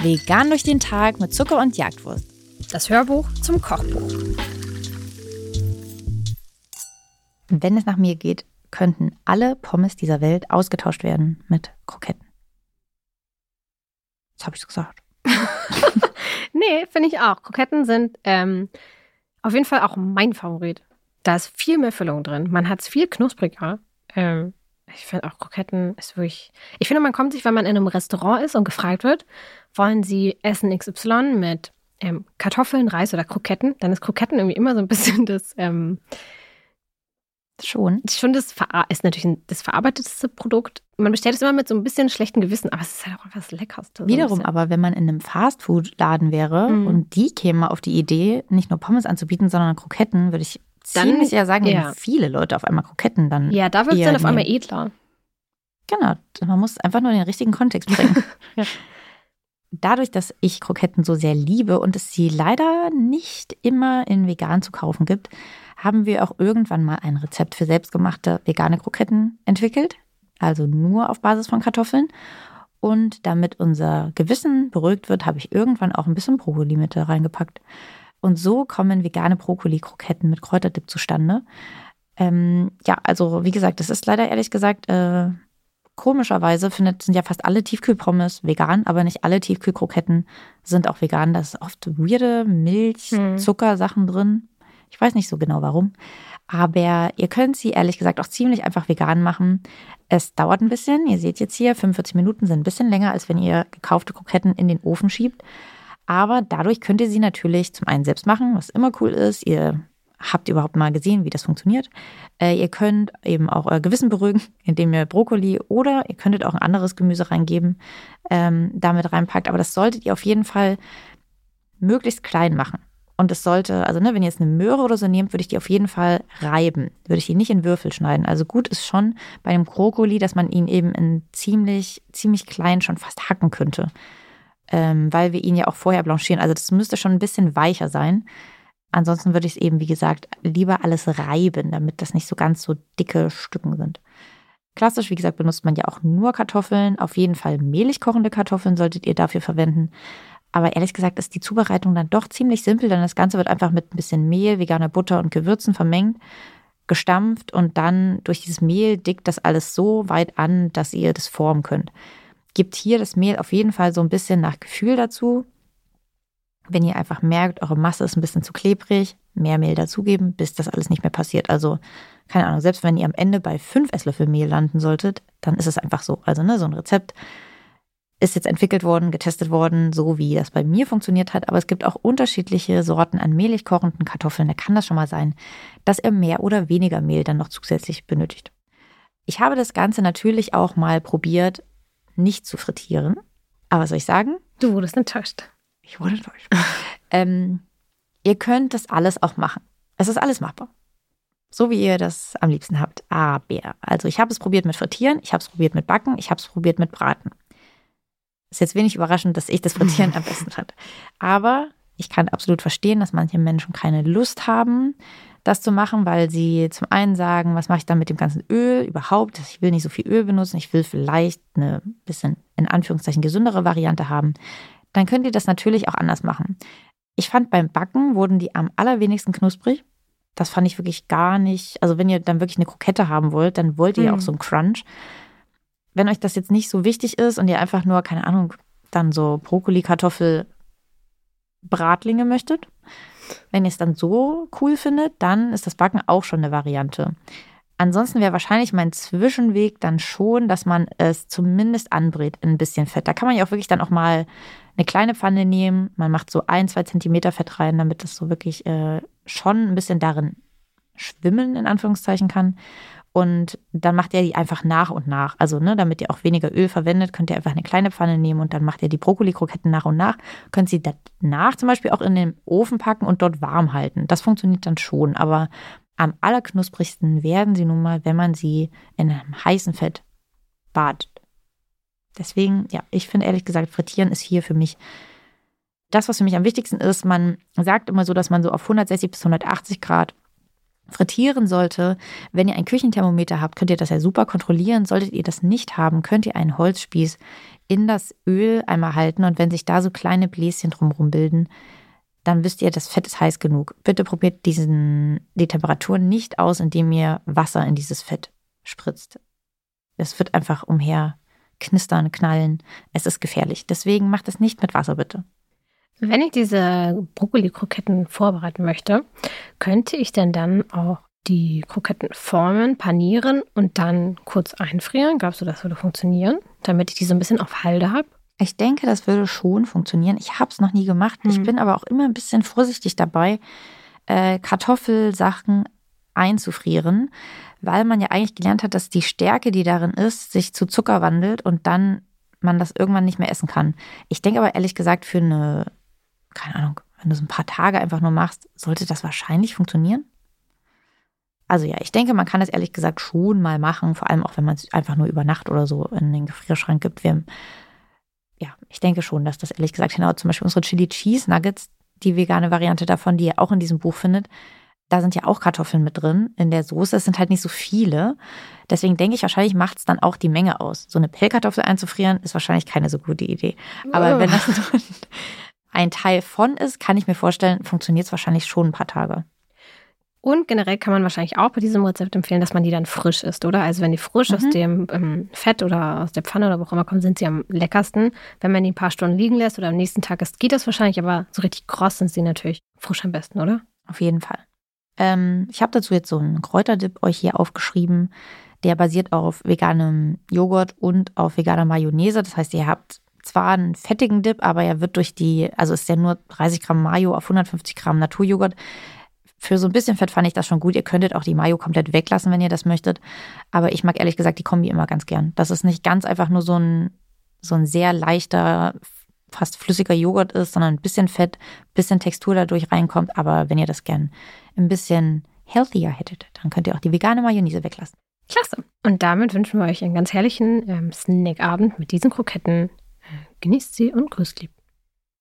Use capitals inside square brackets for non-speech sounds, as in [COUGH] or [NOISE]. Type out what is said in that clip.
Vegan durch den Tag mit Zucker und Jagdwurst. Das Hörbuch zum Kochbuch. Wenn es nach mir geht, könnten alle Pommes dieser Welt ausgetauscht werden mit Kroketten. Jetzt habe ich es gesagt. [LAUGHS] nee, finde ich auch. Kroketten sind ähm, auf jeden Fall auch mein Favorit. Da ist viel mehr Füllung drin. Man hat es viel knuspriger. Ähm, ich finde auch Kroketten ist wirklich. Ich finde, man kommt sich, wenn man in einem Restaurant ist und gefragt wird, wollen Sie Essen XY mit ähm, Kartoffeln, Reis oder Kroketten, dann ist Kroketten irgendwie immer so ein bisschen [LAUGHS] das. Ähm, Schon. Schon das ist natürlich das verarbeitetste Produkt. Man bestellt es immer mit so ein bisschen schlechtem Gewissen, aber es ist halt auch einfach das Leckerste. Wiederum, aber wenn man in einem Fastfood-Laden wäre mhm. und die kämen auf die Idee, nicht nur Pommes anzubieten, sondern Kroketten, würde ich dann, ziemlich eher sagen, ja. viele Leute auf einmal Kroketten dann. Ja, da wird es dann auf einmal edler. Genau, man muss einfach nur den richtigen Kontext bringen. [LAUGHS] ja. Dadurch, dass ich Kroketten so sehr liebe und es sie leider nicht immer in vegan zu kaufen gibt, haben wir auch irgendwann mal ein Rezept für selbstgemachte vegane Kroketten entwickelt. Also nur auf Basis von Kartoffeln. Und damit unser Gewissen beruhigt wird, habe ich irgendwann auch ein bisschen Brokkoli mit reingepackt. Und so kommen vegane Brokkoli-Kroketten mit Kräuterdip zustande. Ähm, ja, also wie gesagt, das ist leider ehrlich gesagt, äh, komischerweise findet, sind ja fast alle Tiefkühlpommes vegan, aber nicht alle Tiefkühlkroketten sind auch vegan. Da ist oft weirde Milch, hm. Zuckersachen drin. Ich weiß nicht so genau warum. Aber ihr könnt sie ehrlich gesagt auch ziemlich einfach vegan machen. Es dauert ein bisschen. Ihr seht jetzt hier, 45 Minuten sind ein bisschen länger, als wenn ihr gekaufte Kroketten in den Ofen schiebt. Aber dadurch könnt ihr sie natürlich zum einen selbst machen, was immer cool ist. Ihr habt überhaupt mal gesehen, wie das funktioniert. Äh, ihr könnt eben auch euer Gewissen beruhigen, [LAUGHS] indem ihr Brokkoli oder ihr könntet auch ein anderes Gemüse reingeben, ähm, damit reinpackt. Aber das solltet ihr auf jeden Fall möglichst klein machen. Und es sollte, also ne, wenn ihr jetzt eine Möhre oder so nehmt, würde ich die auf jeden Fall reiben. Würde ich die nicht in Würfel schneiden. Also gut ist schon bei dem Brokkoli, dass man ihn eben in ziemlich, ziemlich klein schon fast hacken könnte. Ähm, weil wir ihn ja auch vorher blanchieren. Also das müsste schon ein bisschen weicher sein. Ansonsten würde ich es eben, wie gesagt, lieber alles reiben, damit das nicht so ganz so dicke Stücken sind. Klassisch, wie gesagt, benutzt man ja auch nur Kartoffeln. Auf jeden Fall mehlig kochende Kartoffeln solltet ihr dafür verwenden. Aber ehrlich gesagt ist die Zubereitung dann doch ziemlich simpel, denn das Ganze wird einfach mit ein bisschen Mehl, veganer Butter und Gewürzen vermengt, gestampft und dann durch dieses Mehl dickt das alles so weit an, dass ihr das formen könnt. Gebt hier das Mehl auf jeden Fall so ein bisschen nach Gefühl dazu. Wenn ihr einfach merkt, eure Masse ist ein bisschen zu klebrig, mehr Mehl dazugeben, bis das alles nicht mehr passiert. Also, keine Ahnung, selbst wenn ihr am Ende bei fünf Esslöffel Mehl landen solltet, dann ist es einfach so. Also, ne, so ein Rezept ist jetzt entwickelt worden, getestet worden, so wie das bei mir funktioniert hat. Aber es gibt auch unterschiedliche Sorten an mehlig kochenden Kartoffeln. Da kann das schon mal sein, dass er mehr oder weniger Mehl dann noch zusätzlich benötigt. Ich habe das Ganze natürlich auch mal probiert, nicht zu frittieren. Aber was soll ich sagen? Du wurdest enttäuscht. Ich wurde enttäuscht. [LAUGHS] ähm, ihr könnt das alles auch machen. Es ist alles machbar. So wie ihr das am liebsten habt. Aber, also ich habe es probiert mit Frittieren, ich habe es probiert mit Backen, ich habe es probiert mit Braten. Ist jetzt wenig überraschend, dass ich das Frittieren am besten fand. [LAUGHS] Aber ich kann absolut verstehen, dass manche Menschen keine Lust haben, das zu machen, weil sie zum einen sagen, was mache ich dann mit dem ganzen Öl überhaupt? Ich will nicht so viel Öl benutzen, ich will vielleicht eine bisschen in Anführungszeichen gesündere Variante haben. Dann könnt ihr das natürlich auch anders machen. Ich fand beim Backen wurden die am allerwenigsten knusprig. Das fand ich wirklich gar nicht. Also wenn ihr dann wirklich eine Krokette haben wollt, dann wollt ihr ja auch mhm. so einen Crunch wenn euch das jetzt nicht so wichtig ist und ihr einfach nur, keine Ahnung, dann so Brokkoli, Kartoffel, Bratlinge möchtet, wenn ihr es dann so cool findet, dann ist das Backen auch schon eine Variante. Ansonsten wäre wahrscheinlich mein Zwischenweg dann schon, dass man es zumindest anbrät in ein bisschen Fett. Da kann man ja auch wirklich dann auch mal eine kleine Pfanne nehmen. Man macht so ein, zwei Zentimeter Fett rein, damit das so wirklich äh, schon ein bisschen darin schwimmen, in Anführungszeichen kann. Und dann macht ihr die einfach nach und nach. Also, ne, damit ihr auch weniger Öl verwendet, könnt ihr einfach eine kleine Pfanne nehmen und dann macht ihr die Brokkoli-Kroketten nach und nach. Könnt sie danach zum Beispiel auch in den Ofen packen und dort warm halten. Das funktioniert dann schon. Aber am allerknusprigsten werden sie nun mal, wenn man sie in einem heißen Fett badet. Deswegen, ja, ich finde ehrlich gesagt, Frittieren ist hier für mich das, was für mich am wichtigsten ist. Man sagt immer so, dass man so auf 160 bis 180 Grad frittieren sollte. Wenn ihr ein Küchenthermometer habt, könnt ihr das ja super kontrollieren. Solltet ihr das nicht haben, könnt ihr einen Holzspieß in das Öl einmal halten und wenn sich da so kleine Bläschen drumherum bilden, dann wisst ihr, das Fett ist heiß genug. Bitte probiert diesen, die Temperatur nicht aus, indem ihr Wasser in dieses Fett spritzt. Es wird einfach umher knistern, knallen. Es ist gefährlich. Deswegen macht es nicht mit Wasser, bitte. Wenn ich diese Brokkoli-Kroketten vorbereiten möchte, könnte ich denn dann auch die Kroketten formen, panieren und dann kurz einfrieren? Glaubst du, das würde funktionieren, damit ich die so ein bisschen auf Halde habe? Ich denke, das würde schon funktionieren. Ich habe es noch nie gemacht. Mhm. Ich bin aber auch immer ein bisschen vorsichtig dabei, äh, Kartoffelsachen einzufrieren, weil man ja eigentlich gelernt hat, dass die Stärke, die darin ist, sich zu Zucker wandelt und dann man das irgendwann nicht mehr essen kann. Ich denke aber ehrlich gesagt, für eine keine Ahnung, wenn du so ein paar Tage einfach nur machst, sollte das wahrscheinlich funktionieren. Also ja, ich denke, man kann das ehrlich gesagt schon mal machen, vor allem auch wenn man es einfach nur über Nacht oder so in den Gefrierschrank gibt. Wir, ja, ich denke schon, dass das ehrlich gesagt hinhaut. Zum Beispiel unsere Chili Cheese Nuggets, die vegane Variante davon, die ihr auch in diesem Buch findet, da sind ja auch Kartoffeln mit drin in der Soße. Es sind halt nicht so viele. Deswegen denke ich, wahrscheinlich macht es dann auch die Menge aus. So eine Pellkartoffel einzufrieren, ist wahrscheinlich keine so gute Idee. Aber wenn [LAUGHS] das ein Teil von ist, kann ich mir vorstellen, funktioniert es wahrscheinlich schon ein paar Tage. Und generell kann man wahrscheinlich auch bei diesem Rezept empfehlen, dass man die dann frisch isst, oder? Also wenn die frisch mhm. aus dem ähm, Fett oder aus der Pfanne oder wo auch immer kommen, sind sie am leckersten. Wenn man die ein paar Stunden liegen lässt oder am nächsten Tag isst, geht das wahrscheinlich, aber so richtig kross sind sie natürlich frisch am besten, oder? Auf jeden Fall. Ähm, ich habe dazu jetzt so einen Kräuterdip euch hier aufgeschrieben. Der basiert auf veganem Joghurt und auf veganer Mayonnaise. Das heißt, ihr habt zwar einen fettigen Dip, aber er wird durch die, also ist ja nur 30 Gramm Mayo auf 150 Gramm Naturjoghurt. Für so ein bisschen Fett fand ich das schon gut. Ihr könntet auch die Mayo komplett weglassen, wenn ihr das möchtet. Aber ich mag ehrlich gesagt die Kombi immer ganz gern. Das ist nicht ganz einfach nur so ein, so ein sehr leichter, fast flüssiger Joghurt ist, sondern ein bisschen Fett, bisschen Textur dadurch reinkommt. Aber wenn ihr das gern ein bisschen healthier hättet, dann könnt ihr auch die vegane Mayonnaise weglassen. Klasse. Und damit wünschen wir euch einen ganz herrlichen ähm, Snackabend mit diesen Kroketten Genießt sie und grüßt lieb.